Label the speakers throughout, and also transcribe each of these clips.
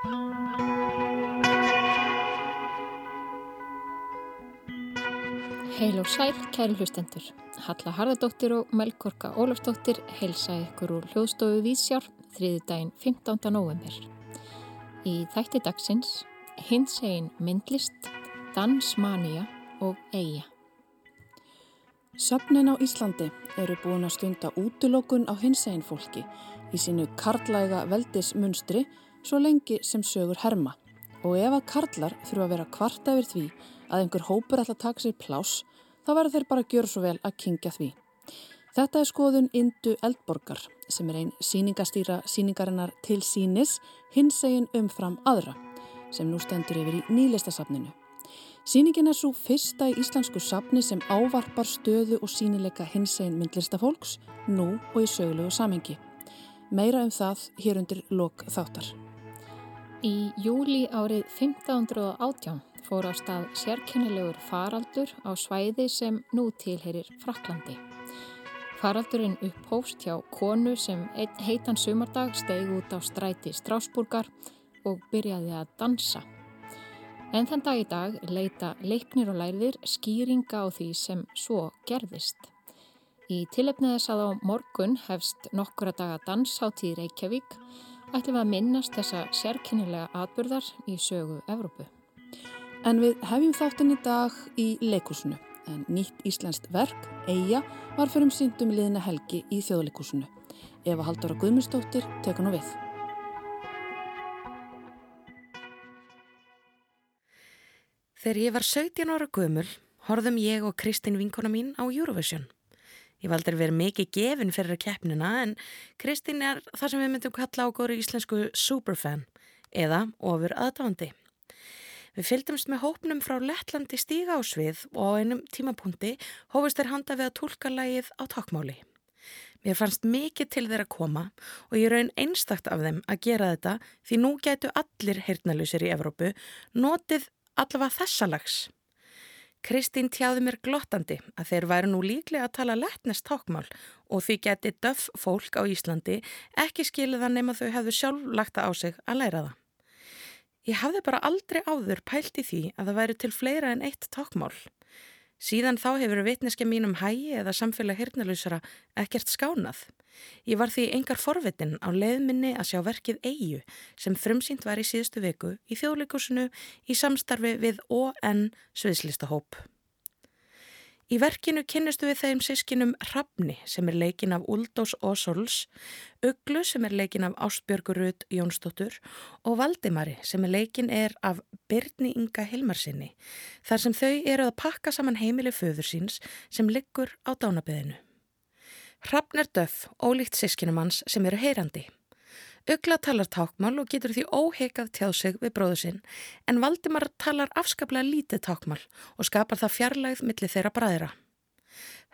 Speaker 1: Heil og sæl, kæri hlustendur. Halla Harðardóttir og Melkorka Ólafsdóttir heilsa ykkur úr hljóðstofu Vísjár þriði daginn 15. november. Í þætti dagsins hins einn myndlist, dansmania og eiga.
Speaker 2: Söfnin á Íslandi eru búin að stunda útlokun á hins einn fólki í sínu karlæga veldismunstri svo lengi sem sögur herma. Og ef að karlar þurfa að vera kvarta yfir því að einhver hópur ætla að taka sér plás, þá verður þeir bara að gjöra svo vel að kingja því. Þetta er skoðun Indu Eldborgar sem er einn síningastýra síningarinnar til sínis hins egin umfram aðra sem nú stendur yfir í nýlistasafninu. Sýningin er svo fyrsta í íslensku safni sem ávarpar stöðu og sínileika hins egin myndlistafólks nú og í sögulegu samengi. Meira um það hér undir lok þáttar.
Speaker 1: Í júli árið 1518 fór á stað sérkennilegur faraldur á svæði sem nú tilherir Fraklandi. Faraldurinn upphófst hjá konu sem heitan sumardag steig út á stræti Strásburgar og byrjaði að dansa. En þann dag í dag leita leiknir og læriðir skýringa á því sem svo gerðist. Í tilefniðis að á morgun hefst nokkura daga dansháttíð Reykjavík ætlum við að minnast þessa sérkennilega atbyrðar í sögu Evrópu.
Speaker 2: En við hefjum þáttinn í dag í leikúsinu. En nýtt íslenskt verk, Eija, var fyrir um síndum liðina helgi í þjóðleikúsinu. Eva Halldóra Guðmundsdóttir tekur nú við.
Speaker 3: Þegar ég var 17 ára guðmul, horfðum ég og Kristín vinkona mín á Eurovision. Ég valdur verið mikið gefin fyrir keppnina en Kristín er það sem við myndum kalla á góru íslensku superfan eða ofur aðdáðandi. Við fylgdumst með hópnum frá Lettlandi stíga á svið og á einum tímapunkti hófist þeir handa við að tólka lægið á takkmáli. Mér fannst mikið til þeir að koma og ég raun einstakt af þeim að gera þetta því nú gætu allir heyrnalusir í Evrópu notið allavega þessa lags. Kristín tjáði mér glottandi að þeir væri nú líklega að tala lettnest takkmál og því geti döf fólk á Íslandi ekki skiliða nema þau hefðu sjálf lagta á sig að læra það. Ég hafði bara aldrei áður pælt í því að það væri til fleira en eitt takkmál. Síðan þá hefur vitneski mínum hægi eða samfélag hirnalysara ekkert skánað. Ég var því engar forvitin á leiðminni að sjá verkið Eyju sem frumsýnt var í síðustu viku í þjóðleikusinu í samstarfi við ON Sviðslistahóp. Í verkinu kynnistu við þeim sískinum Hrafni sem er leikin af Úldós Ósols, Uglu sem er leikin af Ástbjörgurud Jónsdóttur og Valdimari sem er leikin er af Byrni Inga Hilmarsinni þar sem þau eru að pakka saman heimili föður síns sem liggur á dánabiðinu. Hrafn er döf, ólíkt sískinum hans sem eru heyrandi. Ugla talar tákmál og getur því óhekað tjáð sig við bróðu sinn en Valdimar talar afskaplega lítið tákmál og skapar það fjarlægð millir þeirra bræðira.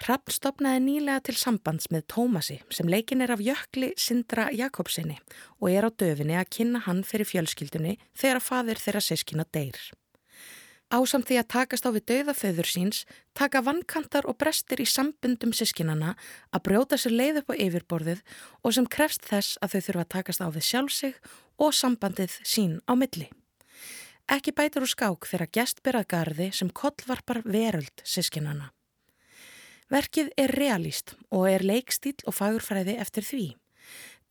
Speaker 3: Hrafn stopnaði nýlega til sambands með Tómasi sem leikin er af Jökli Sindra Jakobsinni og er á döfinni að kynna hann fyrir fjölskyldunni þegar fadir þeirra sískina deyr. Ásamt því að takast á við dauðaföður síns, taka vannkantar og brestir í sambundum sískinana að brjóta sér leið upp á yfirborðið og sem krefst þess að þau þurfa að takast á við sjálfsig og sambandið sín á milli. Ekki bætur úr skák þegar gest byrjað gardi sem kollvarpar veröld sískinana. Verkið er realíst og er leikstíl og fagurfræði eftir því.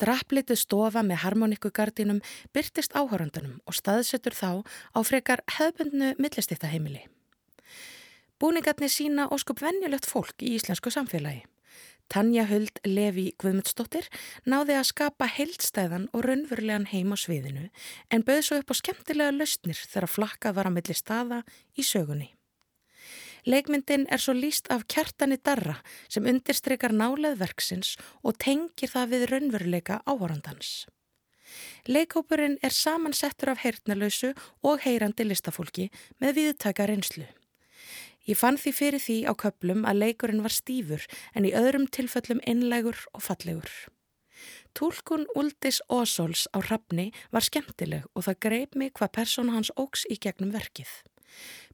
Speaker 3: Drapplitið stofa með harmonikugardinum byrtist áhörandunum og staðsettur þá á frekar hefbundnu millistiftaheimili. Búningarnir sína óskup vennjulegt fólk í íslensku samfélagi. Tanja Huld Levi Guðmundsdóttir náði að skapa heildstæðan og raunverulegan heim á sviðinu en bauð svo upp á skemmtilega lausnir þegar flakkað var að milli staða í sögunni. Leikmyndin er svo líst af kjartani darra sem undirstreykar nálað verksins og tengir það við raunveruleika áhorandans. Leikópurinn er samansettur af heyrnalösu og heyrandi listafólki með viðtaka reynslu. Ég fann því fyrir því á köplum að leikurinn var stífur en í öðrum tilfellum innlegur og fallegur. Tólkun Úldis Ósóls á rafni var skemmtileg og það greip mig hvað persóna hans ógs í gegnum verkið.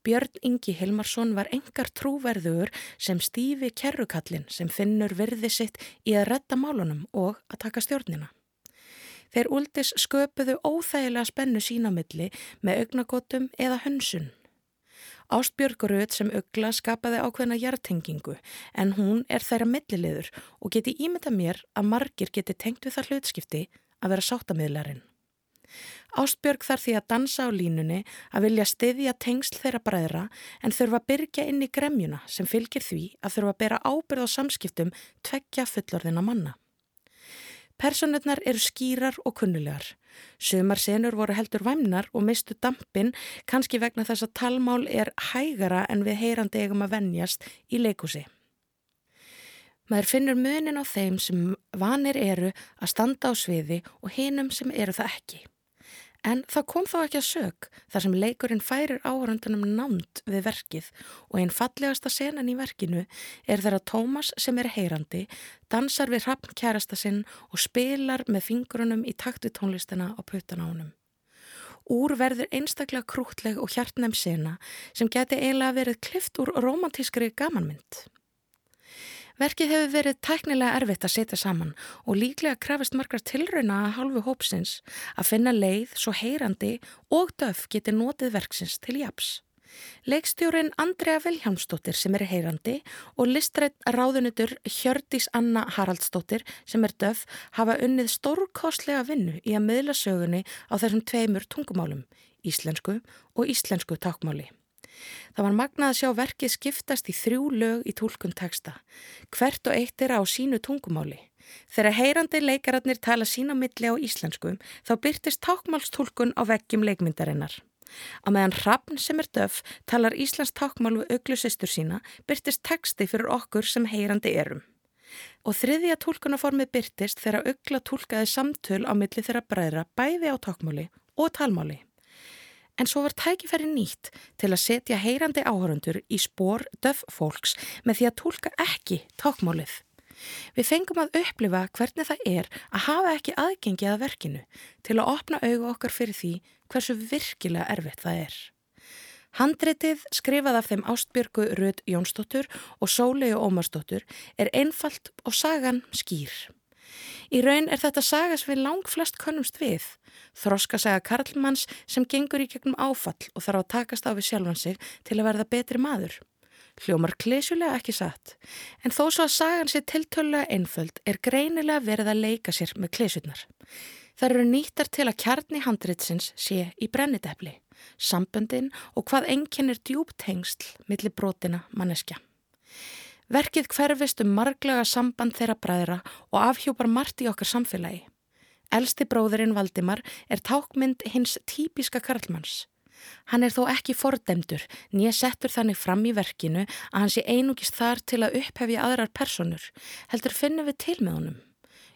Speaker 3: Björn Ingi Hilmarsson var engar trúverðugur sem stífi kerrukallin sem finnur virði sitt í að retta málunum og að taka stjórnina. Þeir úldis sköpuðu óþægilega spennu sínamilli með augnagotum eða hönsun. Ástbjörguröð sem augla skapaði ákveðna hjartengingu en hún er þeirra milliliður og geti ímynda mér að margir geti tengt við það hlutskipti að vera sáttamidlarinn. Ástbjörg þarf því að dansa á línunni að vilja styðja tengsl þeirra bræðra en þurfa að byrja inn í gremjuna sem fylgir því að þurfa að bera ábyrð á samskiptum tveggja fullorðina manna. Personurnar eru skýrar og kunnulegar. Sumar senur voru heldur væmnar og mistu dampin kannski vegna þess að talmál er hægara en við heyrandi eigum að vennjast í leikúsi. Maður finnur munin á þeim sem vanir eru að standa á sviði og hinum sem eru það ekki. En það kom þá ekki að sög þar sem leikurinn færir áhörundunum námt við verkið og einn fallegasta senan í verkinu er þegar Tómas sem er heyrandi dansar við hrappn kærasta sinn og spilar með fingurunum í taktu tónlistina á putan á honum. Úr verður einstaklega krútleg og hjartnæm sena sem geti eiginlega verið klift úr romantískri gamanmynd. Verkið hefur verið tæknilega erfitt að setja saman og líklega krafist margar tilrauna að halvu hópsins að finna leið svo heyrandi og döf geti notið verksins til japs. Leikstjórin Andrea Viljámsdóttir sem er heyrandi og listrætt ráðunitur Hjördís Anna Haraldsdóttir sem er döf hafa unnið stórkostlega vinnu í að miðla sögunni á þessum tveimur tungumálum, íslensku og íslensku takmáli. Það var magnað að sjá verkið skiptast í þrjú lög í tólkun teksta. Hvert og eitt er á sínu tungumáli. Þegar heyrandi leikararnir tala sína milli á íslenskum þá byrtist tákmálstólkun á veggjum leikmyndarinnar. Á meðan Hrafn sem er döf talar Íslands tákmál við auglusistur sína byrtist teksti fyrir okkur sem heyrandi erum. Og þriðja tólkunaformið byrtist þegar augla tólkaði samtöl á milli þeirra bræðra bæði á tákmáli og talmáli en svo var tækifæri nýtt til að setja heyrandi áhörundur í spór döf fólks með því að tólka ekki tákmálið. Við fengum að upplifa hvernig það er að hafa ekki aðgengi að verkinu til að opna augu okkar fyrir því hversu virkilega erfitt það er. Handritið skrifað af þeim Ástbjörgu Röð Jónsdóttur og Sólegu Ómarsdóttur er einfalt og sagan skýr. Í raun er þetta saga sem við lang flest konumst við. Þroska saga Karlmanns sem gengur í gegnum áfall og þarf að takast á við sjálfan sig til að verða betri maður. Hljómar klesjulega ekki satt, en þó svo að sagan sé tiltölulega einföld er greinilega verið að leika sér með klesjurnar. Það eru nýttar til að kjarni handritsins sé í brennidefli, samböndin og hvað enginn er djúb tengsl millir brotina manneskja. Verkið hverfist um marglega samband þeirra bræðra og afhjúpar margt í okkar samfélagi. Elsti bróðurinn Valdimar er tákmynd hins típiska karlmanns. Hann er þó ekki fordemdur, nýja settur þannig fram í verkinu að hann sé einugist þar til að upphefja aðrar personur, heldur finnum við til með honum.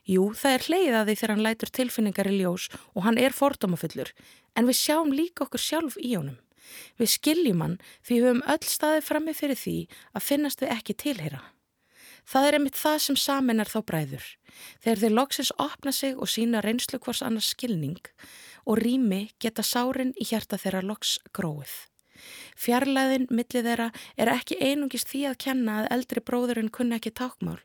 Speaker 3: Jú, það er hleyið að því þegar hann lætur tilfinningar í ljós og hann er fordómafullur, en við sjáum líka okkur sjálf í honum. Við skiljum hann því við höfum öll staðið frammi fyrir því að finnast við ekki tilheyra. Það er einmitt það sem samin er þá bræður. Þegar þeir loksins opna sig og sína reynslu hvers annars skilning og rými geta sárin í hjarta þeirra loks gróið. Fjarlæðin millið þeirra er ekki einungist því að kenna að eldri bróðurinn kunni ekki tákmál.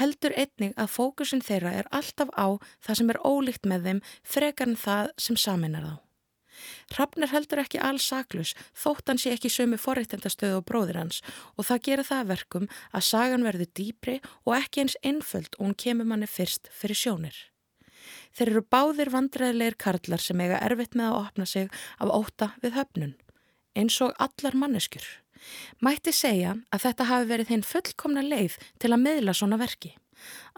Speaker 3: Heldur einnig að fókusin þeirra er alltaf á það sem er ólíkt með þeim frekar en það sem samin er þá. Hrafnir heldur ekki alls saklus þótt hann sé ekki sömu forreitendastöðu og bróðir hans og það gera það verkum að sagan verður dýpri og ekki eins einföld og hún kemur manni fyrst fyrir sjónir. Þeir eru báðir vandræðilegir karlar sem eiga erfitt með að opna sig af óta við höfnun, eins og allar manneskjur. Mætti segja að þetta hafi verið hinn fullkomna leið til að miðla svona verki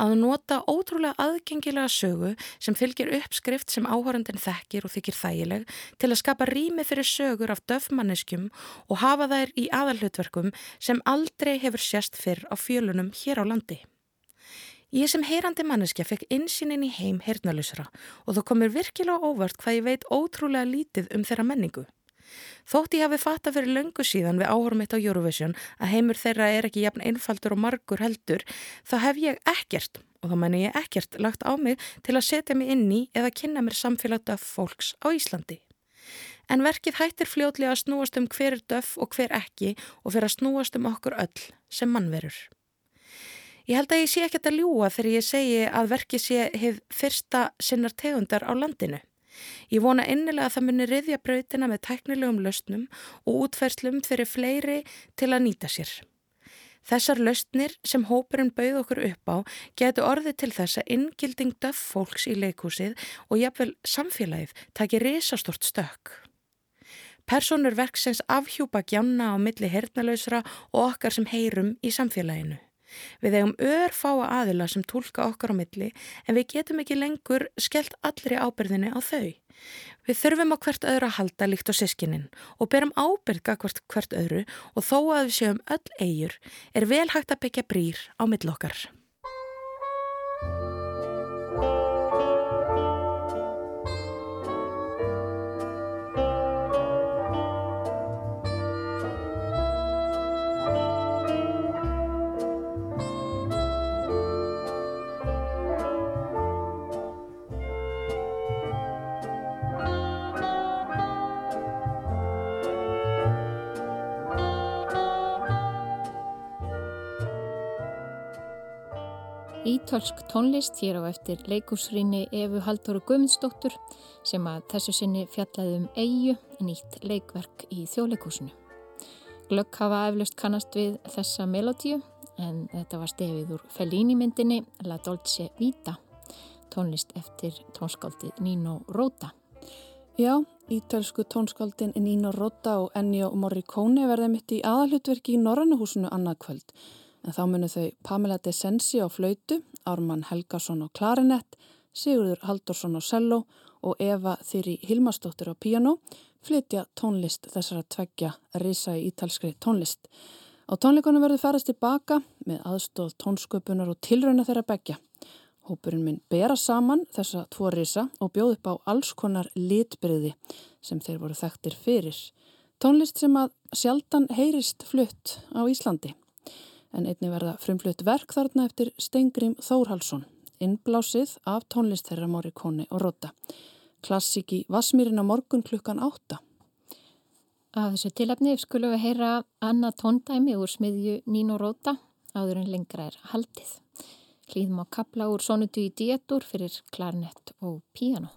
Speaker 3: að nota ótrúlega aðgengilega sögu sem fylgir uppskrift sem áhörundin þekkir og þykir þægileg til að skapa rými fyrir sögur af döfmanneskjum og hafa þær í aðalhutverkum sem aldrei hefur sérst fyrr á fjölunum hér á landi. Ég sem heyrandi manneskja fekk insýnin í heim heyrnalusra og þó komur virkilega óvart hvað ég veit ótrúlega lítið um þeirra menningu. Þótt ég hafi fatta fyrir löngu síðan við áhörum eitt á Eurovision að heimur þeirra er ekki jafn einfaldur og margur heldur, þá hef ég ekkert, og þá menn ég ekkert, lagt á mig til að setja mig inn í eða kynna mér samfélagta fólks á Íslandi. En verkið hættir fljóðlega að snúast um hver er döf og hver ekki og fyrir að snúast um okkur öll sem mannverur. Ég held að ég sé ekkert að ljúa þegar ég segi að verki sé hefð fyrsta sinnar tegundar á landinu. Ég vona innilega að það muni riðja brautina með tæknilegum lausnum og útferðslum fyrir fleiri til að nýta sér. Þessar lausnir sem hópurinn bauð okkur upp á getur orðið til þess að inngilding döf fólks í leikúsið og jafnvel samfélagið takir risastort stök. Personur verksins afhjúpa gjanna á milli hernalausra og okkar sem heyrum í samfélaginu. Við eigum örfáa aðila sem tólka okkar á milli en við getum ekki lengur skellt allri ábyrðinni á þau. Við þurfum á hvert öðru að halda líkt á sískininn og berum ábyrga hvert, hvert öðru og þó að við séum öll eigur er vel hægt að byggja brýr á millokkar.
Speaker 1: Ítölsk tónlist hér á eftir leikúsrýni Efu Halldóru Guðmundsdóttur sem að þessu sinni fjallaði um eigu nýtt leikverk í þjóðleikúsinu. Glögg hafa eflust kannast við þessa melodíu en þetta var stefið úr Fellini myndinni La Dolce Vita, tónlist eftir tónskáldið Nino Rota.
Speaker 2: Já, ítölsku tónskáldin Nino Rota og Ennio Morricone verða mitt í aðalutverki í Norrannahúsinu annað kvöld en þá munu þau Pamela De Sensi á flautu, Ármann Helgason á klarinett, Sigurður Haldursson á cello og Eva Þyri Hilmarsdóttir á piano flytja tónlist þessara tveggja risa í ítalskri tónlist. Á tónleikonum verður ferast tilbaka með aðstóð tónsköpunar og tilrauna þeirra begja. Hópurinn minn bera saman þessa tvo risa og bjóð upp á alls konar litbriði sem þeir voru þekktir fyrir. Tónlist sem að sjaldan heyrist flutt á Íslandi en einni verða frumflutt verk þarna eftir Stengrim Þórhalsson, innblásið af tónlist þeirra Móri Kóni og Róta. Klassiki Vasmýrin á morgun klukkan átta.
Speaker 1: Að þessu tilefni skulum við heyra annað tóndæmi úr smiðju Nín og Róta áður en lengra er haldið. Hlýðum á kapla úr sonutu í dietur fyrir klarnett og píano.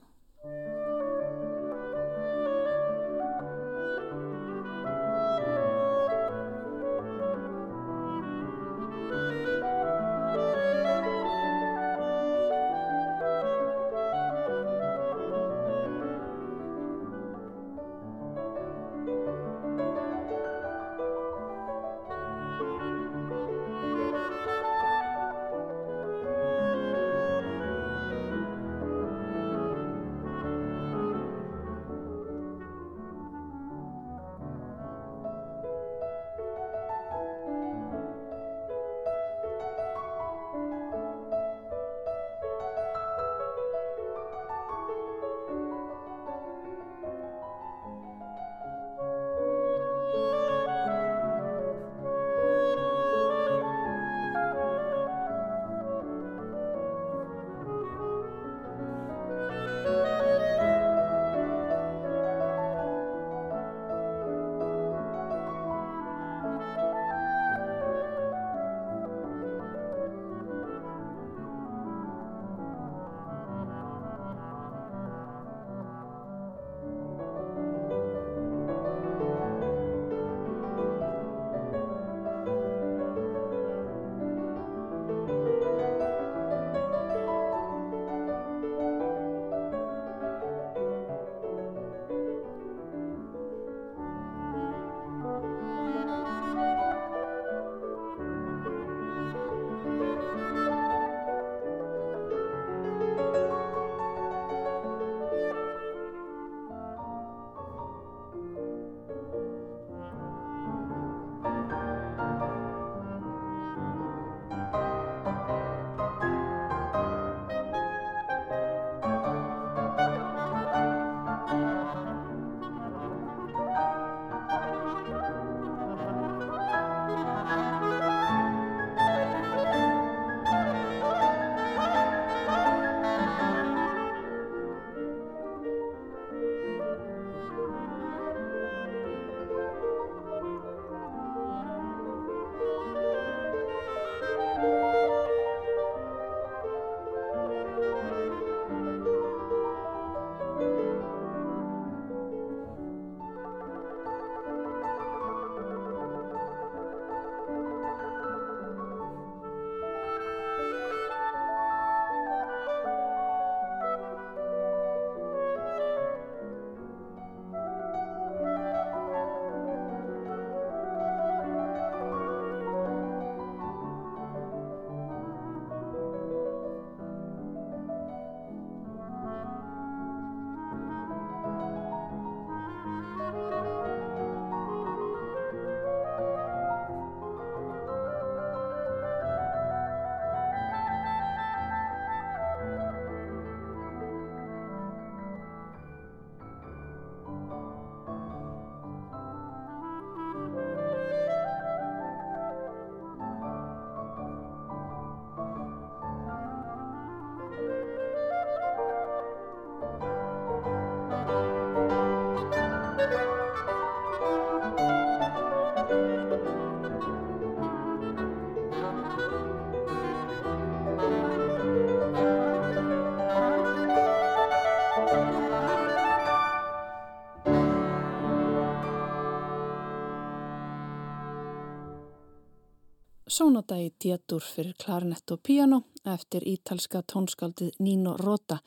Speaker 2: Sónata í Díatur fyrir klarinett og piano eftir ítalska tónskaldið Nino Rota.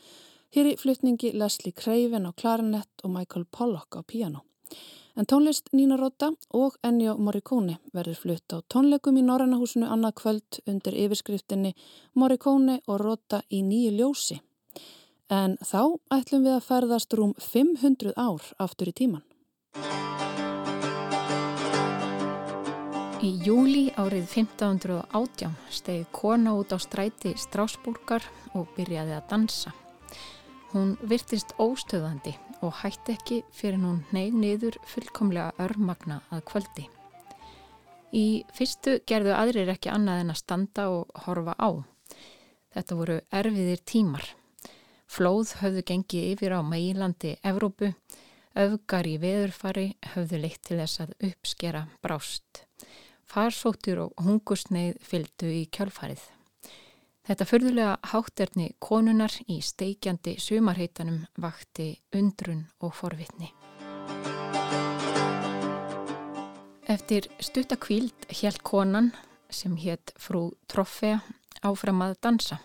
Speaker 2: Hér í flutningi Leslie Craven á klarinett og Michael Pollock á piano. En tónlist Nino Rota og Ennio Morricone verður flutt á tónleikum í Norrannahúsinu annað kvöld undir yfirskriftinni Morricone og Rota í nýju ljósi. En þá ætlum við að ferðast rúm 500 ár aftur í tíman.
Speaker 1: Í júli árið 1518 stegi kona út á stræti Strásbúrgar og byrjaði að dansa. Hún virtist óstöðandi og hætti ekki fyrir hún neyð niður fullkomlega örmagna að kvöldi. Í fyrstu gerðu aðrir ekki annað en að standa og horfa á. Þetta voru erfiðir tímar. Flóð höfðu gengið yfir á meilandi Evrópu, öfgar í veðurfari höfðu leitt til þess að uppskera brást. Farsóttur og hungusneið fylgdu í kjálfarið. Þetta förðulega hátterni konunar í steikjandi sumarheitanum vakti undrun og forvitni. Eftir stuttakvíld helt konan sem hétt frú Troffea áfram að dansa.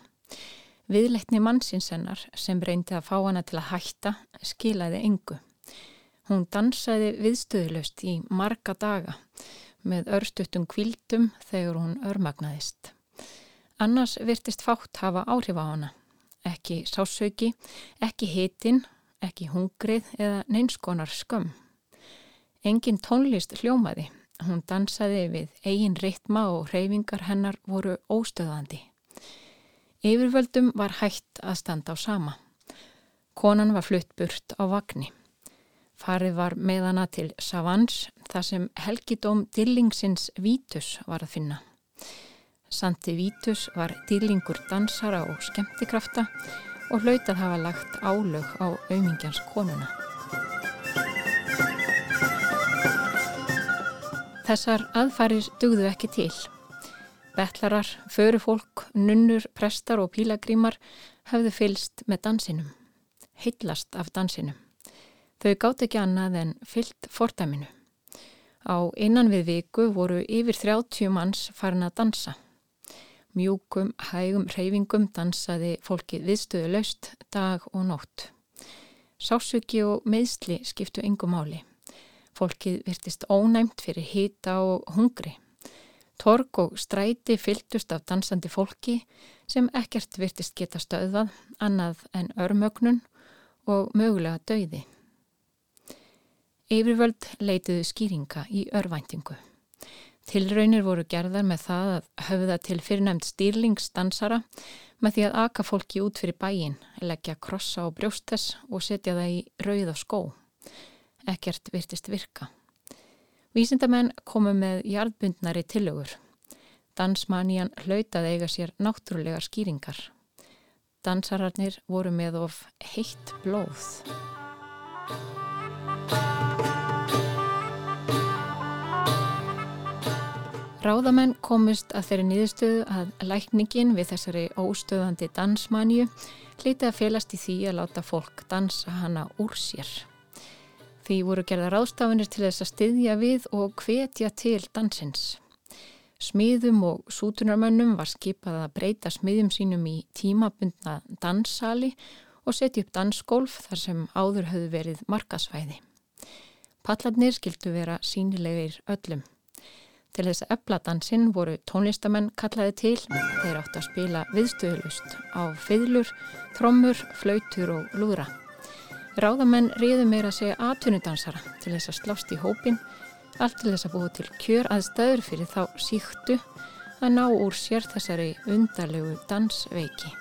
Speaker 1: Viðleitni mannsinsennar sem reyndi að fá hana til að hætta skilaði engu. Hún dansaði viðstöðlust í marga daga með örstuttum kvildum þegar hún örmagnaðist. Annars virtist fátt hafa áhrif á hana. Ekki sásauki, ekki hitin, ekki hungrið eða neinskonar skömm. Engin tónlist hljómaði. Hún dansaði við eigin ritma og reyfingar hennar voru óstöðandi. Yfirvöldum var hægt að standa á sama. Konan var flutt burt á vagnni. Farið var með hana til Savans þar sem helgidóm dillingsins Vítus var að finna. Santi Vítus var dillingur dansara og skemmtikrafta og hlaut að hafa lagt álög á auðmingjans konuna. Þessar aðfarir dugðu ekki til. Bettlarar, förufólk, nunnur, prestar og pílagrímar hafðu fylst með dansinum, heitlast af dansinum. Þau gátt ekki annað en fyllt fordæminu. Á innan við viku voru yfir 30 manns farin að dansa. Mjúkum, hægum, reyfingum dansaði fólkið viðstöðu laust dag og nótt. Sásöki og meðsli skiptu yngu máli. Fólkið virtist ónæmt fyrir hýta og hungri. Torg og stræti fyltust af dansandi fólki sem ekkert virtist geta stöðvað annað en örmögnun og mögulega dauði. Yfirvöld leitiðu skýringa í örvæntingu. Tilraunir voru gerðar með það að höfða til fyrirnæmt stýrlingsdansara með því að aka fólki út fyrir bæin, leggja krossa á brjóstess og setja það í rauð og skó. Ekkert virtist virka. Vísindamenn komu með jarðbundnari tillögur. Dansmanían hlautað eiga sér náttúrulegar skýringar. Dansararnir voru með of heitt blóð. Ráðamenn komist að þeirri niðurstöðu að lækningin við þessari óstöðandi dansmanju hliti að félast í því að láta fólk dansa hana úr sér. Því voru gerða ráðstafinir til þess að styðja við og hvetja til dansins. Smiðum og sútunarmönnum var skipað að breyta smiðum sínum í tímabundna danssali og setja upp dansgólf þar sem áður höfðu verið markasvæði. Pallarnir skildu vera sínilegir öllum. Til þess að efladansinn voru tónlistamenn kallaði til þeir átt að spila viðstöðlust á fiðlur, trommur, flautur og lúðra. Ráðamenn riðu meira að segja atvinnudansara til þess að slást í hópin, allt til þess að búið til kjör aðstæður fyrir þá síktu að ná úr sér þessari undarlegu dansveiki.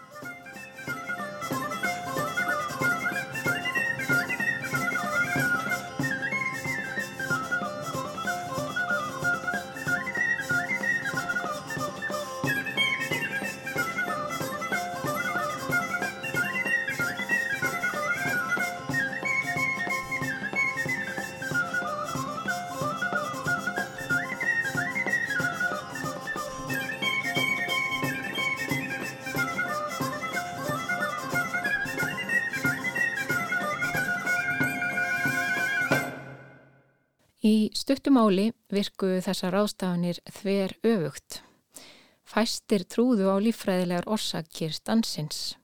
Speaker 1: Í stuttumáli virku þessar ástafanir þver öfugt. Fæstir trúðu á lífræðilegar orsakir dansins.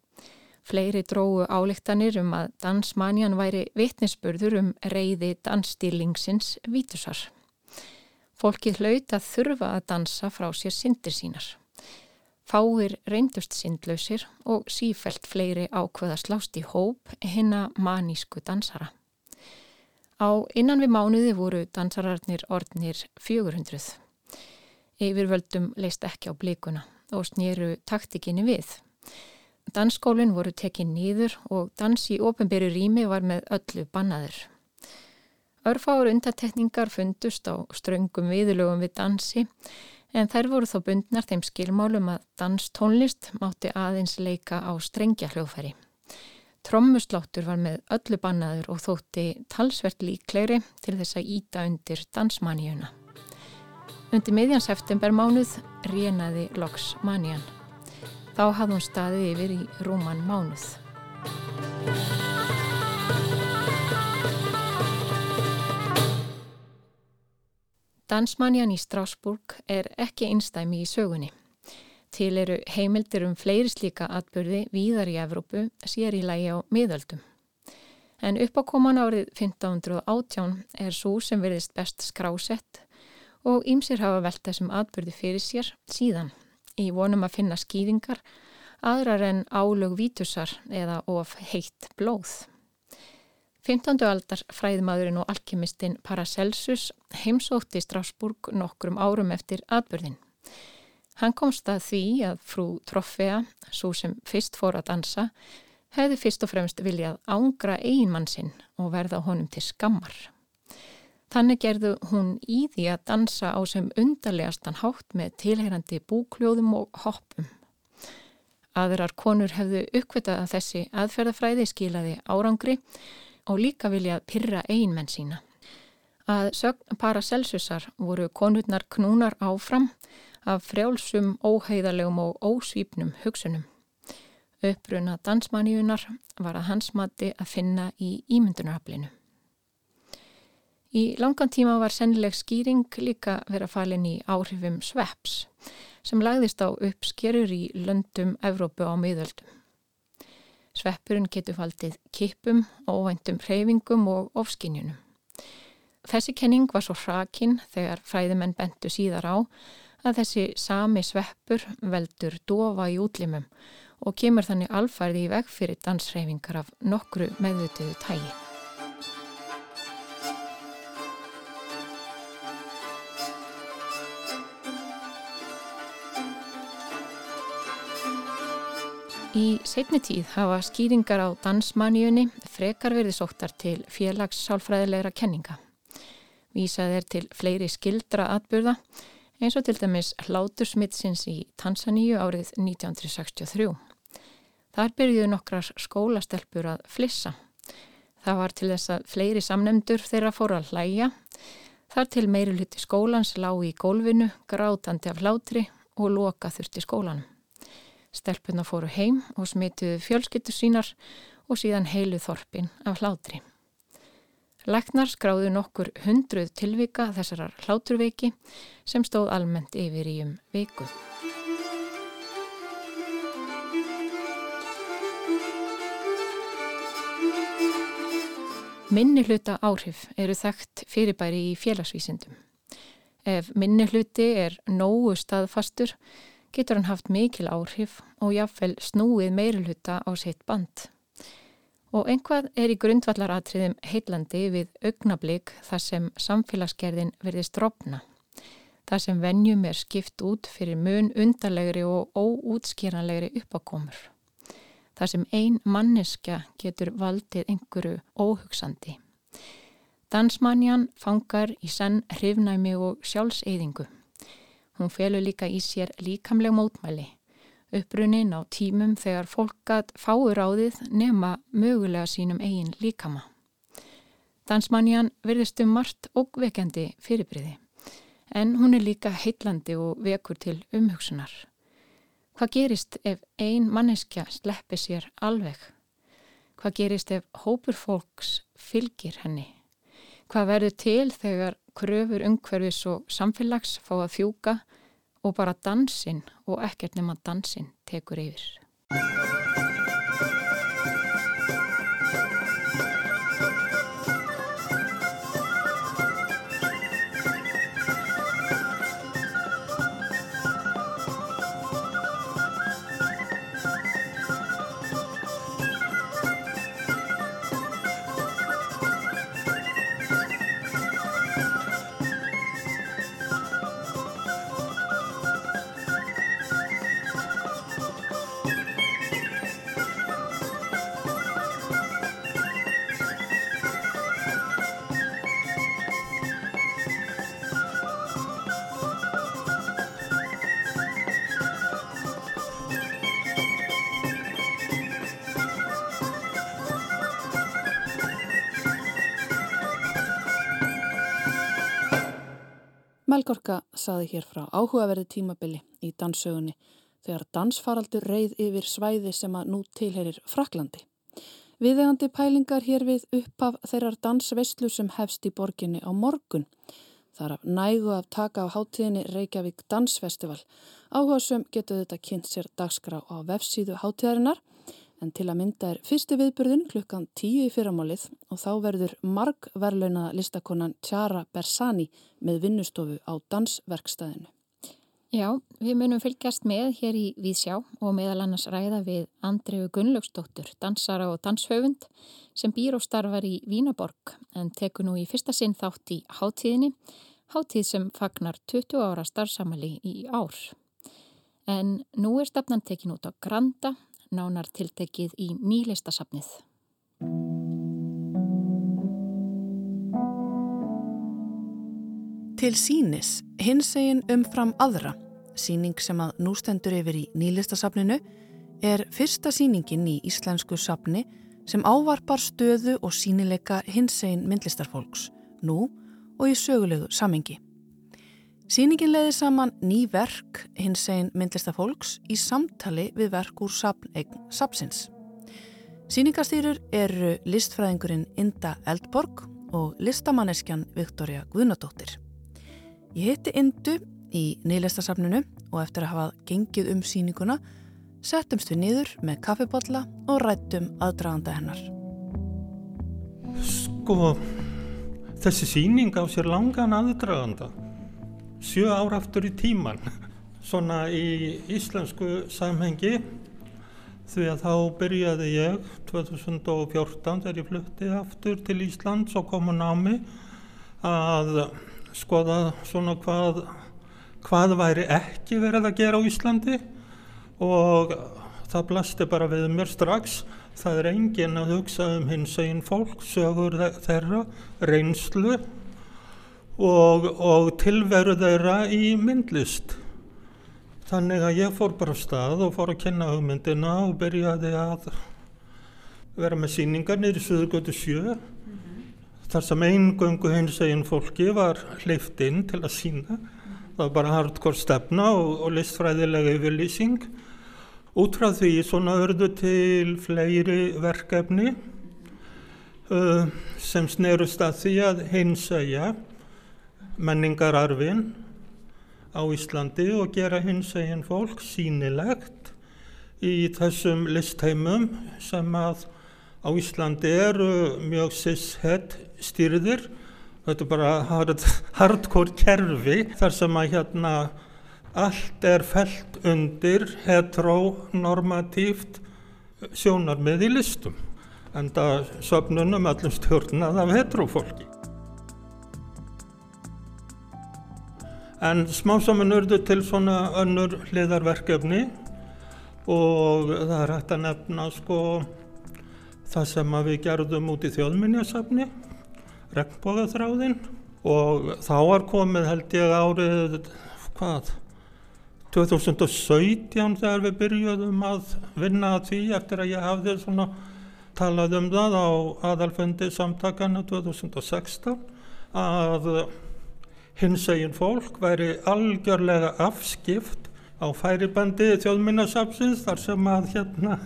Speaker 1: Fleiri drógu álíktanir um að dansmanjan væri vitnisspurður um reyði dansstílingsins vítusar. Fólkið hlaut að þurfa að dansa frá sér syndir sínar. Fáir reyndust syndlausir og sífelt fleiri ákveða slást í hóp hinna manísku dansara. Á innan við mánuði voru dansararnir orðnir 400. Yfirvöldum leist ekki á blíkuna og snýru taktikinni við. Dansskólinn voru tekið nýður og dans í ofinberi rými var með öllu bannaður. Örfáur undatekningar fundust á ströngum viðlögum við dansi en þær voru þó bundnar þeim skilmálum að danstónlist mátti aðeins leika á strengja hljóðfæri. Trommusláttur var með öllu bannaður og þótti talsvert líklegri til þess að íta undir dansmaníuna. Undir miðjan september mánuð rénaði loks manían. Þá hafði hún staðið yfir í rúman mánuð. Dansmanjan í Strásburg er ekki einstæmi í sögunni. Til eru heimildir um fleiri slíka atbyrði víðar í Evrópu sér í lægi á miðöldum. En uppákoman árið 1518 er svo sem verðist best skrásett og ýmsir hafa velt þessum atbyrði fyrir sér síðan í vonum að finna skýringar aðrar en álög vítusar eða of heitt blóð. 15. aldar fræðmaðurinn og alkemistinn Paracelsus heimsótti Strasburg nokkrum árum eftir atbyrðin. Hann komst að því að frú Trofea, svo sem fyrst fór að dansa, hefði fyrst og fremst viljað ángra einmann sinn og verða honum til skammar. Þannig gerðu hún í því að dansa á sem undarlegastan hátt með tilheyrandi búkljóðum og hoppum. Aðrar konur hefðu uppkvetað að þessi aðferðafræði skilaði árangri og líka viljað pyrra einmenn sína. Að sögn Paracelsusar voru konurnar knúnar áfram af frjálsum, óheiðarlegum og ósvípnum hugsunum. Uppruna dansmanníunar var að hans mati að finna í ímyndunaraflinu. Í langan tíma var sennileg skýring líka verið að falin í áhrifum sveps sem lagðist á uppskerur í löndum Evrópu á miðöldum. Sveppurinn getur faldið kipum, óvæntum hreyfingum og ofskinjunum. Þessi kenning var svo hrakinn þegar fræðimenn bentu síðar á að þessi sami sveppur veldur dofa í útlimum og kemur þannig alfærði í veg fyrir danshreyfingar af nokkru meðvituðu tægi. Í setni tíð hafa skýringar á dansmanjunni frekar verið sóttar til félagssálfræðilegra kenninga. Vísað er til fleiri skildra atbyrða eins og til dæmis hlátursmittsins í Tansaníu árið 1963. Þar byrjuðu nokkrar skólastelpur að flissa. Það var til þess að fleiri samnemndur þeirra fóru að hlæja. Þar til meiri hluti skólans lág í gólfinu, grátandi af hlátri og loka þurfti skólanum. Stelpuna fóru heim og smituðu fjölskyttu sínar og síðan heilu þorpin af hlátri. Læknar skráðu nokkur hundruð tilvika þessarar hláturveiki sem stóð almennt yfir í um vikuð. Minni hluta áhrif eru þekkt fyrirbæri í félagsvísindum. Ef minni hluti er nógu staðfastur, getur hann haft mikil áhrif og jáfnvel snúið meirulhuta á sitt band. Og einhvað er í grundvallaratriðum heillandi við augnablík þar sem samfélagsgerðin verðist dropna. Það sem vennjum er skipt út fyrir mun undarlegri og óútskýranlegri uppákomur. Það sem ein manneska getur valdið einhverju óhugsandi. Dansmannjan fangar í senn hrifnæmi og sjálfseyðingu. Hún felur líka í sér líkamleg mótmæli, upprunin á tímum þegar fólkat fáur áðið nema mögulega sínum eigin líkama. Dansmannjan verðist um margt ógvekjandi fyrirbriði, en hún er líka heitlandi og vekur til umhugsunar. Hvað gerist ef ein manneskja sleppi sér alveg? Hvað gerist ef hópur fólks fylgir henni? Hvað verður til þegar kröfur umhverfis og samfélags fá að fjúka og bara dansinn og ekkert nema dansinn tekur yfir.
Speaker 2: Melgorka saði hér frá áhugaverði tímabili í danssögunni þegar dansfaraldur reið yfir svæði sem að nú tilherir Fraklandi. Viðegandi pælingar hér við upphaf þeirrar dansveislu sem hefst í borginni á morgun. Þar af nægu að taka á hátíðinni Reykjavík Dansfestival. Áhugasum getur þetta kynnt sér dagskrá á vefsíðu hátíðarinnar en til að mynda er fyrsti viðburðin klukkan tíu í fyrramálið og þá verður marg verðlaunada listakonan Tjara Bersani með vinnustofu á dansverkstæðinu.
Speaker 1: Já, við munum fylgjast með hér í Vísjá og meðal annars ræða við Andriu Gunnlaugsdóttur, dansara og danshöfund sem býr og starfar í Vínaborg en tekur nú í fyrsta sinn þátt í hátíðinni, hátíð sem fagnar 20 ára starfsamali í ár. En nú er stefnan tekin út á Granda nánar tiltekið í nýlistasafnið.
Speaker 2: Til sínis, hins egin umfram aðra, síning sem að nú stendur yfir í nýlistasafninu, er fyrsta síningin í íslensku safni sem ávarpar stöðu og sínileika hins egin myndlistarfólks, nú og í sögulegu samengi. Sýningin leiði saman ný verk hins einn myndlistafólks í samtali við verk úr sapneign sapsins. Sýningastýrur eru listfræðingurinn Inda Eldborg og listamanneskjan Viktoria Guðnadóttir. Ég heiti Indu í nýlistasafninu og eftir að hafa gengið um sýninguna settumst við niður með kaffibotla og rættum aðdraganda hennar.
Speaker 4: Sko, þessi sýning á sér langan aðdraganda sjö ára aftur í tíman svona í íslensku samhengi. Því að þá byrjaði ég 2014 þegar ég flutti aftur til Íslands og kom á námi að skoða svona hvað hvað væri ekki verið að gera á Íslandi. Og það blasti bara við mér strax. Það er engin að hugsa um hins einn fólk, sögur þeirra, reynslu og, og tilveru þeirra í myndlist. Þannig að ég fór bara stað og fór að kenna hugmyndina og byrjaði að vera með síningar niður í Suðugötu sjö mm -hmm. þar sem eingöngu hins eginn fólki var hleyft inn til að sína. Það var bara hardcore stefna og, og listfræðilega yfirlýsing. Út frá því svona örðu til fleiri verkefni uh, sem snerust að því að hins egja menningararfin á Íslandi og gera hins eginn fólk sínilegt í þessum listheimum sem að á Íslandi eru mjög sishett styrðir. Þetta er bara hard, hardcore kerfi þar sem að hérna allt er felt undir heteronormatíft sjónarmið í listum. En það söfnunum öllum stjórnað af heterofólki. En smá saman urðu til svona önnur hliðarverkefni og það er hægt að nefna sko það sem við gerðum út í þjóðminjasafni, regnbóðaþráðinn og þá var komið held ég árið, hvað, 2017 þegar við byrjuðum að vinna að því eftir að ég hafði svona talað um það á aðalfundi samtakana 2016 að hins eginn fólk væri algjörlega afskipt á færibandi þjóðminnarsapsins þar sem að hérna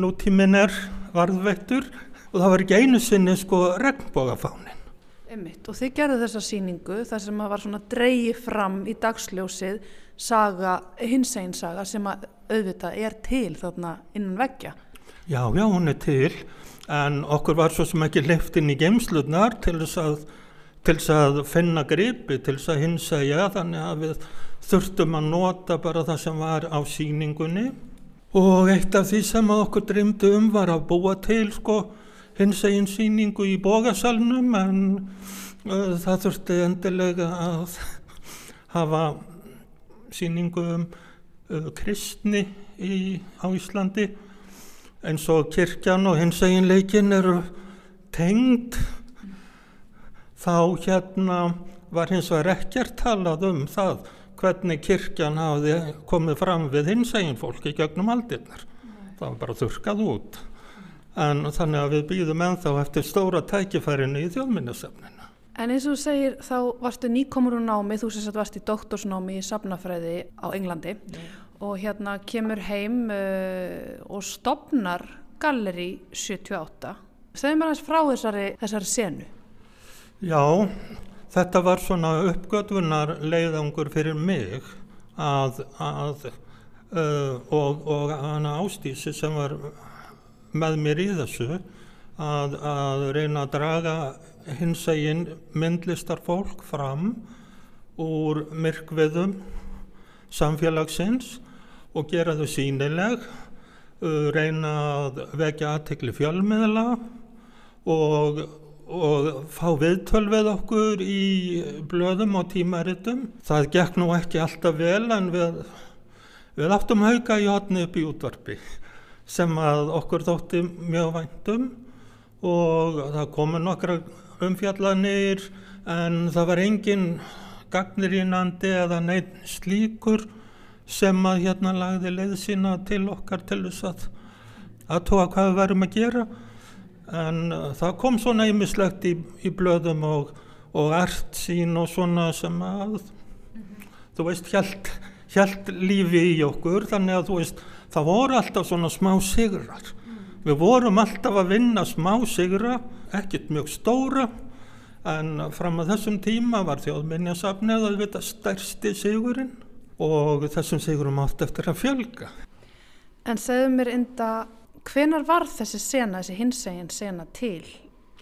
Speaker 4: nútíminn er varðveittur og það var ekki einu sinni sko regnbógafánin.
Speaker 2: Emmitt og þið gerðu þessa síningu þar sem að var svona dreyi fram í dagsljósið saga, hins einn saga sem að auðvitað er til þarna innan veggja.
Speaker 4: Já, já, hún er til en okkur var svo sem ekki leift inn í geimslutnar til þess að, til þess að finna gripi, til þess að hins segja þannig að við þurftum að nota bara það sem var á síningunni og eitt af því sem okkur dreymdu um var að búa til sko hins eginn síningu í bógasalnum en uh, það þurfti endilega að hafa síningu um uh, kristni í, á Íslandi. Eins og kirkjan og hins eginn leikin eru tengd þá hérna var hins vegar ekkert talað um það hvernig kirkjan hafði komið fram við hins eginn fólki gegnum aldirnar. Það var bara þurkað út. En þannig að við býðum enþá eftir stóra tækifærinu í þjóðminnesefninu.
Speaker 2: En eins og þú segir þá varstu nýkomur úr námi, þú sést að varst í doktorsnámi í safnafræði á Englandi yeah. og hérna kemur heim uh, og stopnar Galleri 78. Segð mér hans frá þessari, þessari senu.
Speaker 4: Já, þetta var svona uppgötvunar leiðangur fyrir mig að, að uh, og, og hana ástísi sem var með mér í þessu að, að reyna að draga hins eginn myndlistar fólk fram úr myrkviðum samfélagsins og gera þau sínileg, uh, reyna að vekja aðtekli fjölmiðla og, og fá viðtöl við okkur í blöðum og tímaritum. Það gekk nú ekki alltaf vel en við, við áttum hauga í hotni upp í útvarpi sem að okkur þótti mjög væntum og það komu nokkra umfjallanir en það var engin gagnir í nandi eða neitt slíkur sem að hérna lagði leið sína til okkar til þess að að tóa hvað við varum að gera en uh, það kom svona ýmislegt í, í blöðum og, og art sín og svona sem að mm -hmm. þú veist hjælt, hjælt lífi í okkur þannig að þú veist það voru alltaf svona smá sigrar. Mm. Við vorum alltaf að vinna smá sigra, ekkert mjög stóra, en fram að þessum tíma var þjóðminjasafnið að vita stærsti sigurinn og þessum sigurum átt eftir að fjölga.
Speaker 2: En segðu mér enda, hvenar var þessi sena, þessi hinsegin sena til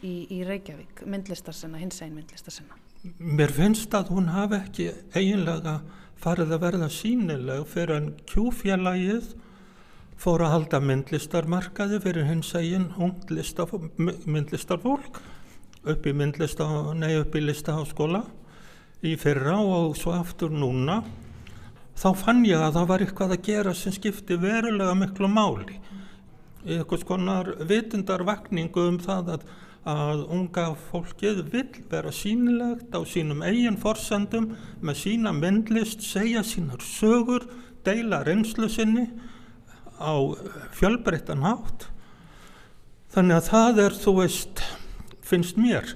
Speaker 2: í, í Reykjavík, myndlistarsena, hinsegin myndlistarsena?
Speaker 4: Mér finnst að hún hafi ekki eiginlega farið að verða sínileg fyrir en kjúfjalagið fór að halda myndlistarmarkaði fyrir hins eginn myndlistarfólk upp í, myndlista, nei, upp í listaháskóla í fyrra og svo aftur núna þá fann ég að það var eitthvað að gera sem skipti verulega miklu máli eitthvað skonar vitundarvakningu um það að, að unga fólkið vil vera sínilegt á sínum eigin forsendum með sína myndlist, segja sínar sögur, deila reynslu sinni á fjölbreyttan hátt. Þannig að það er þú veist finnst mér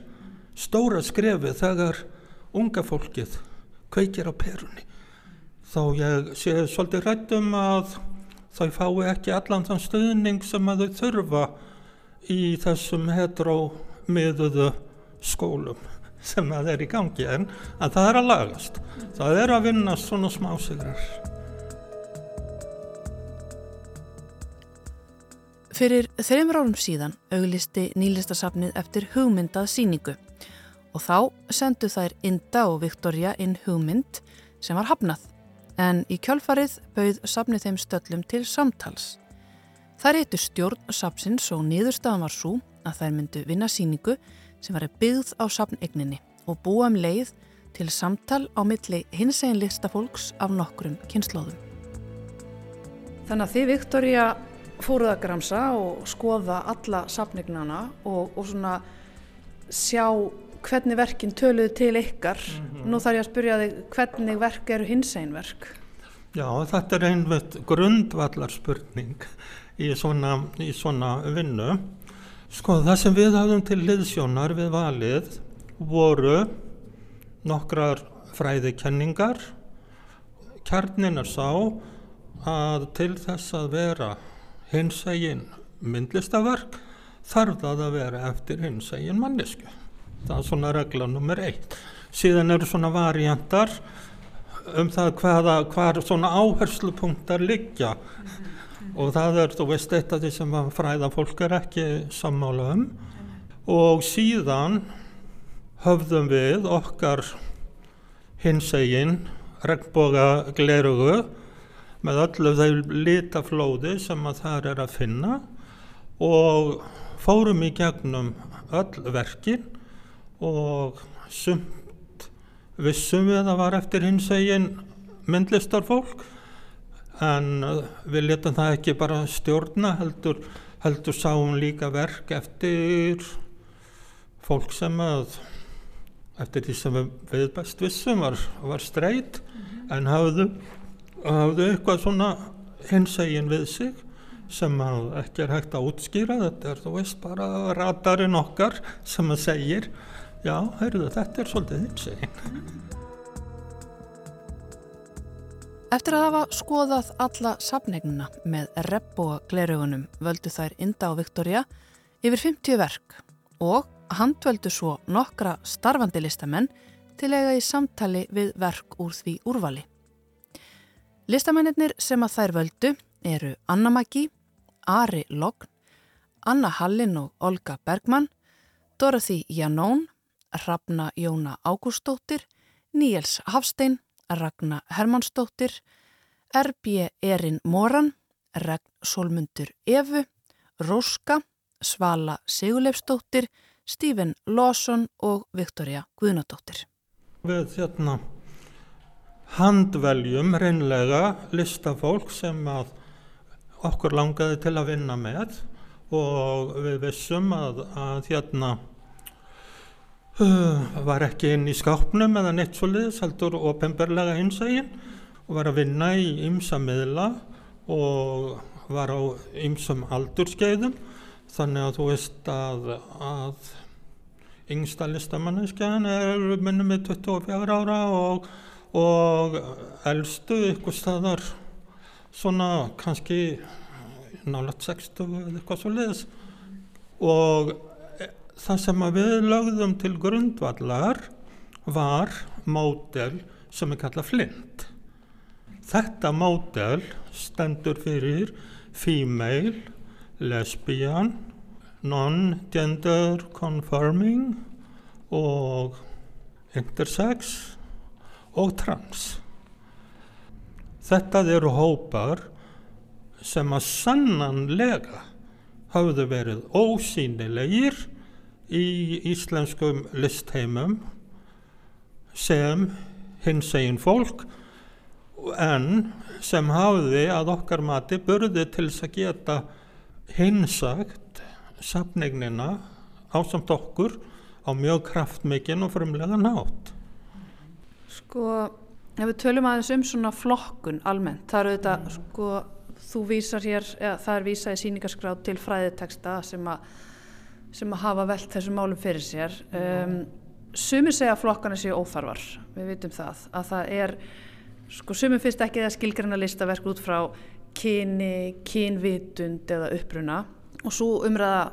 Speaker 4: stóra skrefi þegar unga fólkið kveikir á perunni. Þá ég sé svolítið rættum að þau fái ekki allan þann stuðning sem að þau þurfa í þessum heterómiðuðu skólum sem að er í gangi. En að það er að lagast. Það er að vinna svona smásigrar.
Speaker 2: Fyrir þreymur árum síðan auglisti nýlistasafnið eftir hugmyndað síningu og þá sendu þær Inda og Viktoria inn hugmynd sem var hafnað en í kjálfarið bauð safnið þeim stöllum til samtals. Það reytu stjórn safnsins og niðurstaðan var svo að þær myndu vinna síningu sem var byggð á safnegninni og búa um leið til samtal á milli hins einn listafólks af nokkrum kynnslóðum. Þannig að þið Viktoria fóruð að gramsa og skoða alla sapnignana og, og svona sjá hvernig verkin töluðu til ykkar. Mm -hmm. Nú þarf ég að spyrja þig hvernig verk eru hins einn verk?
Speaker 4: Já, þetta er einmitt grundvallar spurning í svona, í svona vinnu. Sko það sem við hafðum til liðsjónar við valið voru nokkrar fræðikenningar. Kjarnin er sá að til þess að vera hins egin myndlistaverk þarf það að vera eftir hins egin mannesku. Það er svona regla nummer eitt. Síðan eru svona variantar um það hvaða, hvar svona áherslupunktar liggja. Og það er, þú veist, eitt af því sem fræða fólk er ekki sammála um. Og síðan höfðum við okkar hinsegin regnboga glerugu með öllu þeir litaflóði sem að þar er að finna. Og fórum í gegnum öll verkin og sumt vissum við að var eftir hins egin myndlistarfólk en uh, við letum það ekki bara stjórna heldur, heldur sáum líka verk eftir fólk sem að eftir því sem við best vissum var, var streyt en hafðu, hafðu eitthvað svona hins egin við sig sem ekki er hægt að útskýra. Þetta er þú veist bara radarinn okkar sem að segir já, heyrðu þetta er svolítið hins egin
Speaker 2: Eftir að hafa skoðað alla sapnegnuna með reppbúa glerugunum völdu þær Inda og Viktoria yfir 50 verk og handvöldu svo nokkra starfandi listamenn til eiga í samtali við verk úr því úrvali. Listamennir sem að þær völdu eru Anna Maggi, Ari Logn, Anna Hallin og Olga Bergmann, Dorothy Janón, Hrafna Jóna Ágústóttir, Níels Hafstein, Ragnar Hermannsdóttir, R.B. Erin Moran, Regn Solmundur Efu, Róska, Svala Sigurleifsdóttir, Stephen Lawson og Viktoria Guðnadóttir.
Speaker 4: Við hérna handveljum reynlega listafólk sem að okkur langaði til að vinna með og við vissum að, að hérna var ekki inn í skápnum eða neitt svolítið, heldur ofinberlega hinsægin og var að vinna í ymsa miðla og var á ymsum aldurskeiðum þannig að þú veist að, að yngsta listamanneskjan er minnum með 24 ára og, og eldstu ykkur staðar svona kannski nálat 60 eða eitthvað svolítið og það sem við lögðum til grundvallar var módel sem er kallað flint. Þetta módel stendur fyrir female, lesbian, non-gender conforming og intersex og trans. Þetta eru hópar sem að sannanlega hafðu verið ósýnilegir í íslenskum listheimum sem hins egin fólk en sem hafði að okkar mati börði til þess að geta hinsagt sapningnina ásamt okkur á mjög kraftmikinn og frumlega nátt.
Speaker 2: Sko, ef við tölum aðeins um svona flokkun almennt, það eru þetta, sko, þú vísar hér, eða, það er vísað í síningarskráð til fræðiteksta sem að sem hafa velt þessum málum fyrir sér um, sumir segja að flokkana séu óþarfar. Við vitum það, að það er sko sumir finnst ekki að skilgreina listaverk út frá kyni kynvitund eða uppruna. Og svo umræða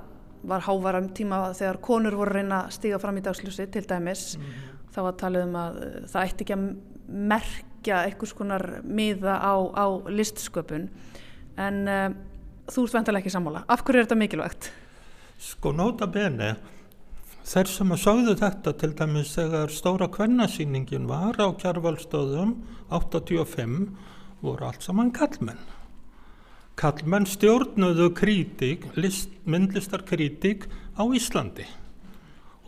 Speaker 2: var hávara um tíma þegar konur voru reyna að stiga fram í dagsljósi til dæmis. Mm þá var talið um að uh, það ætti ekki að merkja einhvers konar miða á, á listsköpun. En uh, þú ert vantilega ekki sammála. Af hverju er þetta mikilvægt?
Speaker 4: Sko nota bene, þeir sem að sáðu þetta til dæmis þegar stóra kvennasýningin var á kjærvalstöðum 85 voru allt saman kallmenn. Kallmenn stjórnuðu krítik, list, myndlistarkrítik á Íslandi.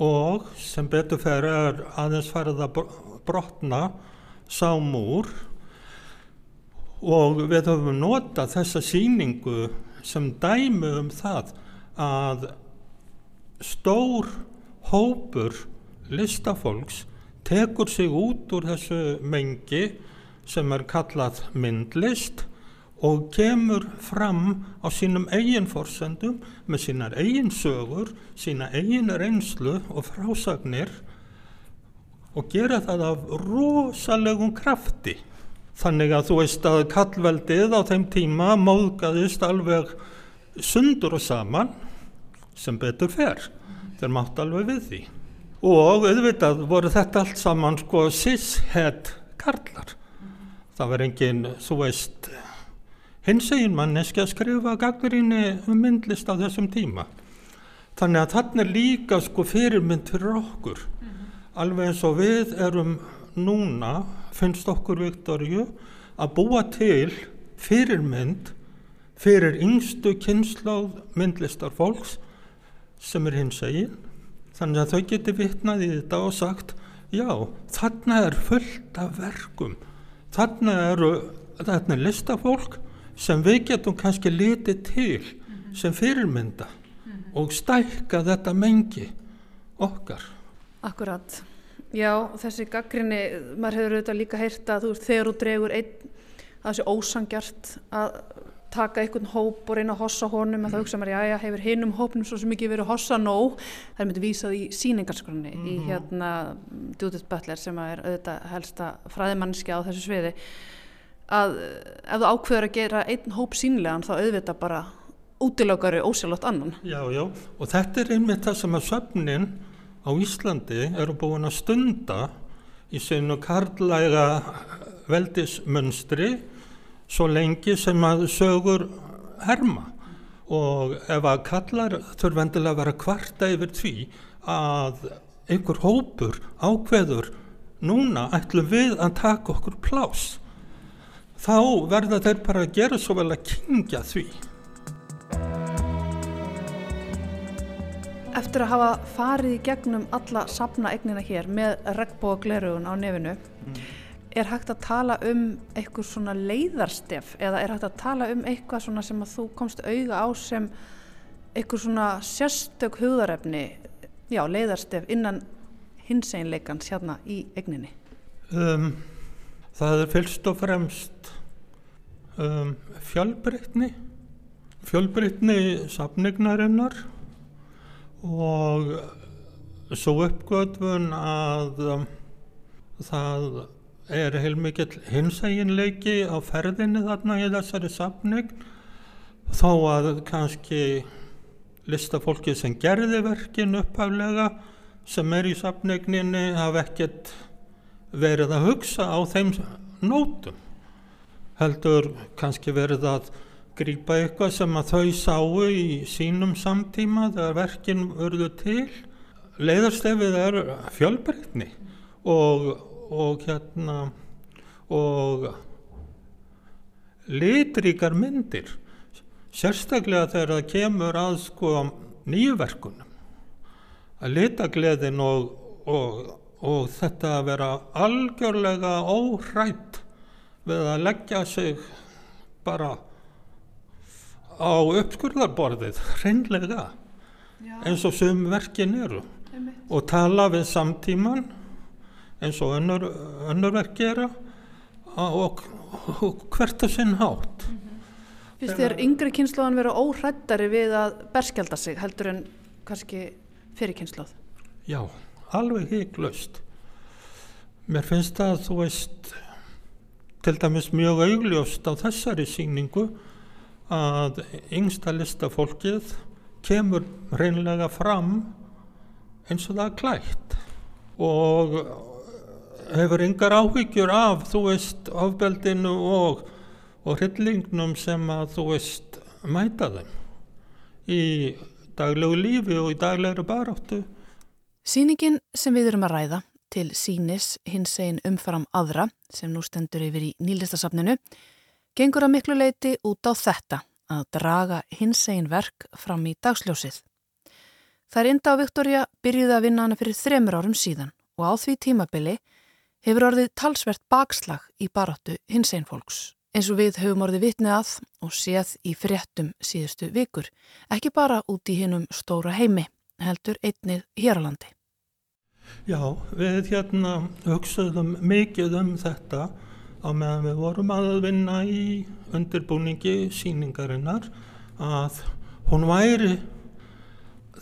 Speaker 4: Og sem betur fer er aðeins farið að brotna sámúr og við höfum notað þessa síningu sem dæmi um það að stór hópur listafólks tekur sig út úr þessu mengi sem er kallað myndlist og kemur fram á sínum eigin forsendum með sínar eigin sögur, sína eigin reynslu og frásagnir og gera það af rosalegum krafti. Þannig að þú veist að kallveldið á þeim tíma móðgæðist alveg sundur og saman sem betur fer þeir mátt alveg við því og auðvitað voru þetta allt saman sko cis-het karlar það var engin, þú veist, hins egin manneski að skrifa gaggrinni um myndlist á þessum tíma. Þannig að þarna er líka sko fyrirmynd fyrir okkur. Mm -hmm. Alveg eins og við erum núna, finnst okkur Viktorju, að búa til fyrirmynd fyrir yngstu kynnslóð myndlistar fólks sem er hins egin. Þannig að þau geti vitnað í þetta og sagt, já, þarna er fullt af verkum. Þarna eru, þarna er listafólk sem við getum kannski litið til sem fyrirmynda og stækka þetta mengi okkar.
Speaker 2: Akkurat. Já, þessi gaggrinni, maður hefur auðvitað líka heyrt að þú þegar þú dregur einn að þessi ósangjart að taka einhvern hóp og reyna að hossa honum en það hugsa mér, já, já, hefur hinum hópnum svo mikið verið hossa nóg, það er myndið vísað í síningarskrunni mm. í hérna Judith Butler sem er auðvitað helsta fræðimannskja á þessu sviði að ef þú ákveður að gera einn hóp sínlegan þá auðvitað bara útilökari ósjálflott annan.
Speaker 4: Já, já, og þetta er einmitt það sem að söfnin á Íslandi eru búin að stunda í sinu karlæga veldismönstri svo lengi sem að sögur herma. Og ef að kallar þurfendilega að vera kvarta yfir því að einhver hópur ákveður núna ætlum við að taka okkur plás þá verða þeir bara að gera svo vel að kingja því.
Speaker 2: Eftir að hafa farið í gegnum alla sapna eignina hér með regnbóglerugun á nefinu mm er hægt að tala um eitthvað svona leiðarstef eða er hægt að tala um eitthvað svona sem að þú komst auða á sem eitthvað svona sérstök hugðarefni, já, leiðarstef innan hinseinleikans hérna í egninni?
Speaker 4: Um, það er fylst og fremst um, fjölbreytni, fjölbreytni safnignarinnar og svo uppgötvun að um, það er heilmikið hinsæginleiki á ferðinni þarna í þessari safning þó að kannski listafólki sem gerði verkin upphaflega sem er í safningninni hafa ekkert verið að hugsa á þeim nótum. Heldur kannski verið að grýpa eitthvað sem að þau sáu í sínum samtíma þegar verkin vörðu til. Leiðarstefið er fjölbreytni og og hérna og litríkar myndir sérstaklega þegar það kemur að sko nýjuverkunum að litagleðin og, og, og þetta að vera algjörlega óhrætt við að leggja sig bara á uppskurðarborðið hreinlega eins og sem verkin eru. Og tala við samtíman eins og önnur, önnur verk gera og, og hvert að sinn hátt. Mm
Speaker 2: -hmm. Fyrst þér yngri kynnslóðan vera óhrættari við að berskjálta sig heldur en kannski fyrir kynnslóð?
Speaker 4: Já, alveg heiklust. Mér finnst það að þú veist til dæmis mjög augljóst á þessari síningu að yngsta listafólkið kemur reynlega fram eins og það er klætt og hefur yngar áhyggjur af, þú veist, ofbeldinu og, og hryllingnum sem að, þú veist, mæta þeim í daglegu lífi og í daglegri baráttu.
Speaker 2: Sýningin sem við erum að ræða til sínis hins einn umfram aðra sem nú stendur yfir í nýlistasafninu gengur að miklu leiti út á þetta að draga hins einn verk fram í dagsljósið. Það er enda á Viktoria byrjuði að vinna hana fyrir þremur árum síðan og á því tímabili hefur orðið talsvert bakslag í baráttu hins einn fólks. Eins og við höfum orðið vitnið að og séð í fréttum síðustu vikur, ekki bara út í hinnum stóra heimi, heldur einnið hér á landi.
Speaker 4: Já, við hérna hugsaðum mikið um þetta á meðan við vorum að vinna í undirbúningi síningarinnar að hún væri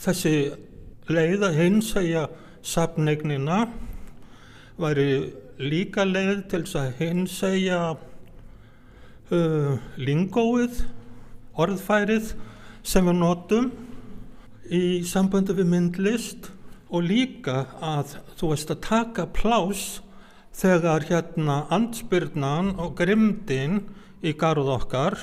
Speaker 4: þessi leið að hins segja sapnegnina væri líka leið til þess að hins segja uh, lingóið, orðfærið sem við notum í samböndu við myndlist og líka að þú veist að taka plás þegar hérna ansbyrnan og grimdin í garð okkar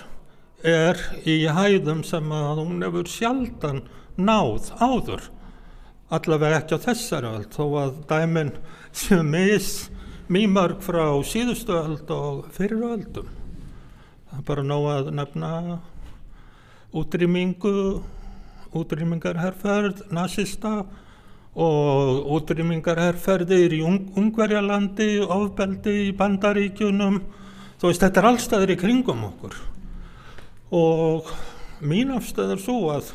Speaker 4: er í hæðum sem að hún hefur sjaldan náð áður allavega ekki á þessari öll þó að dæmin sem mis mýmörg frá síðustu öll og fyrir öllum það er bara nóg að nefna útrýmingu útrýmingarherrferð nazista og útrýmingarherrferðir í Ungverjalandi, ofbeldi í Bandaríkjunum. Þú veist þetta er allstaður í kringum okkur. Og mín afstöð er svo að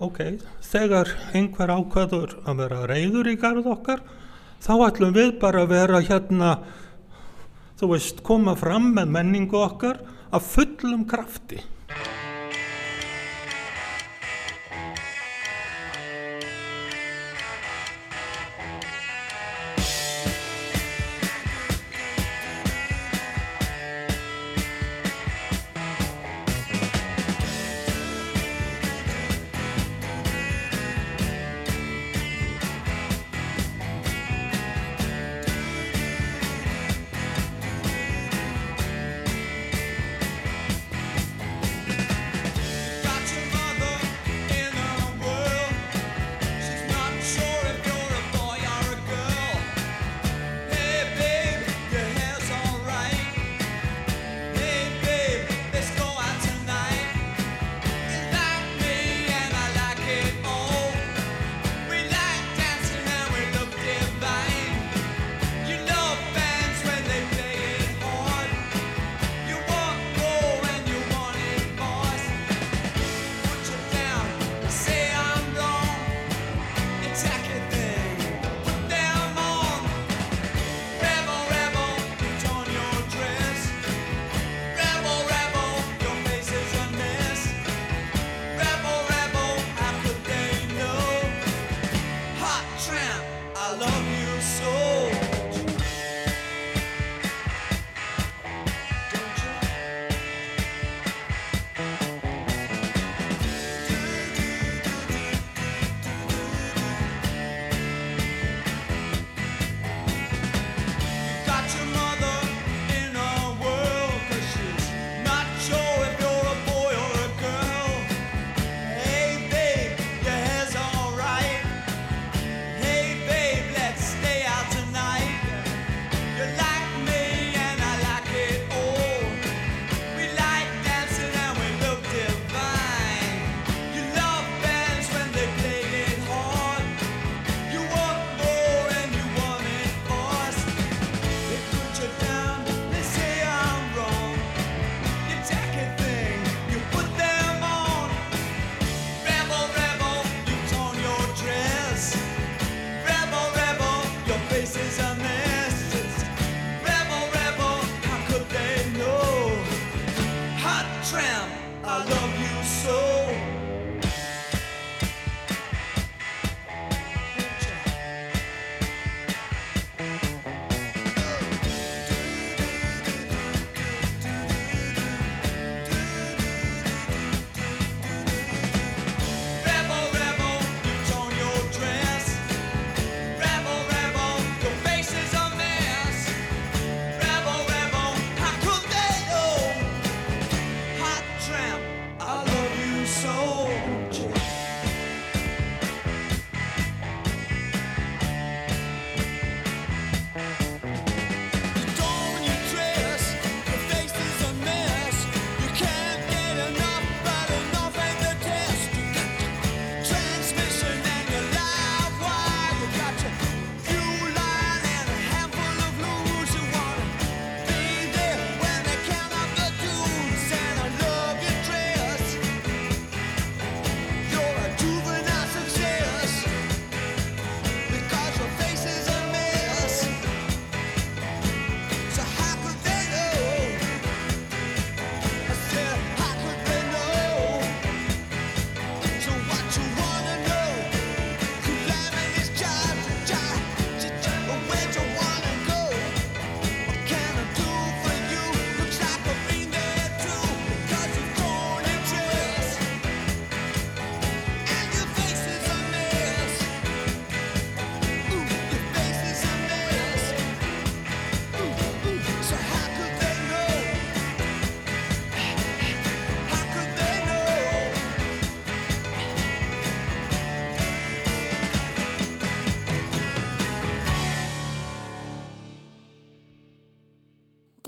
Speaker 4: ok, þegar einhver ákvæður að vera reyður í garð okkar þá ætlum við bara að vera hérna þú veist, koma fram með menningu okkar af fullum krafti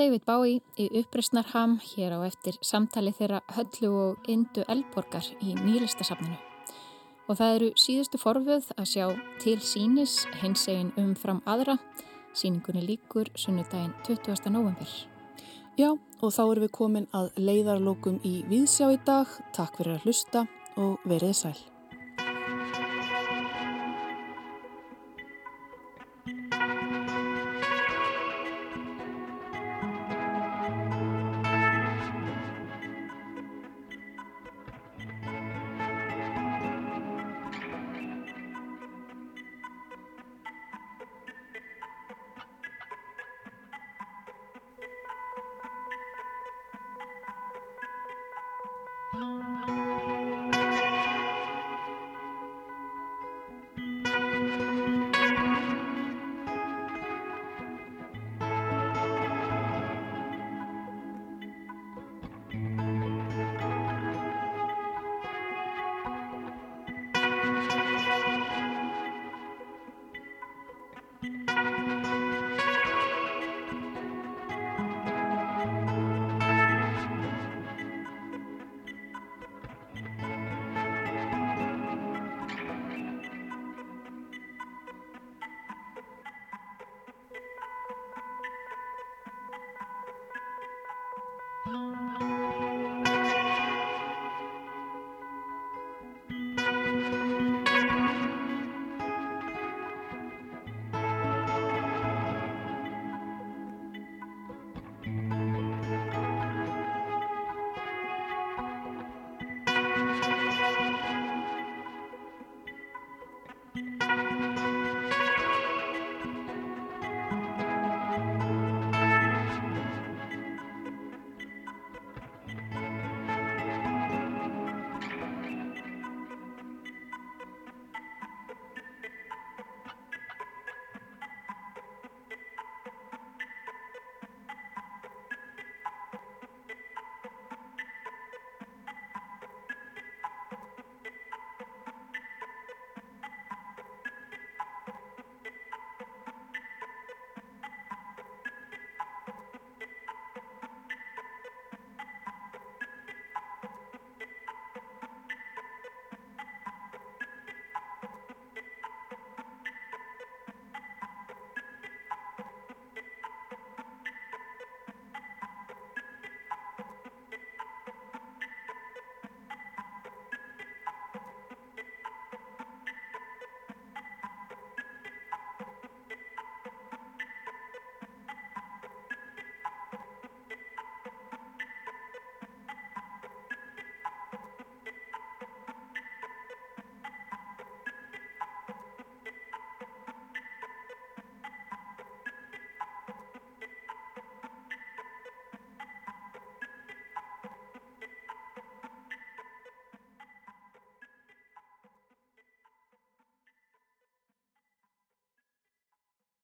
Speaker 1: David Bowie í uppreysnarham hér á eftir samtali þeirra höllu og indu elborgar í nýlistasafninu. Og það eru síðustu forföð að sjá til sínis hins egin umfram aðra. Síningunni líkur sunnudaginn 20. november.
Speaker 2: Já, og þá erum við komin að leiðarlokum í Víðsjá í dag. Takk fyrir að hlusta og verið sæl.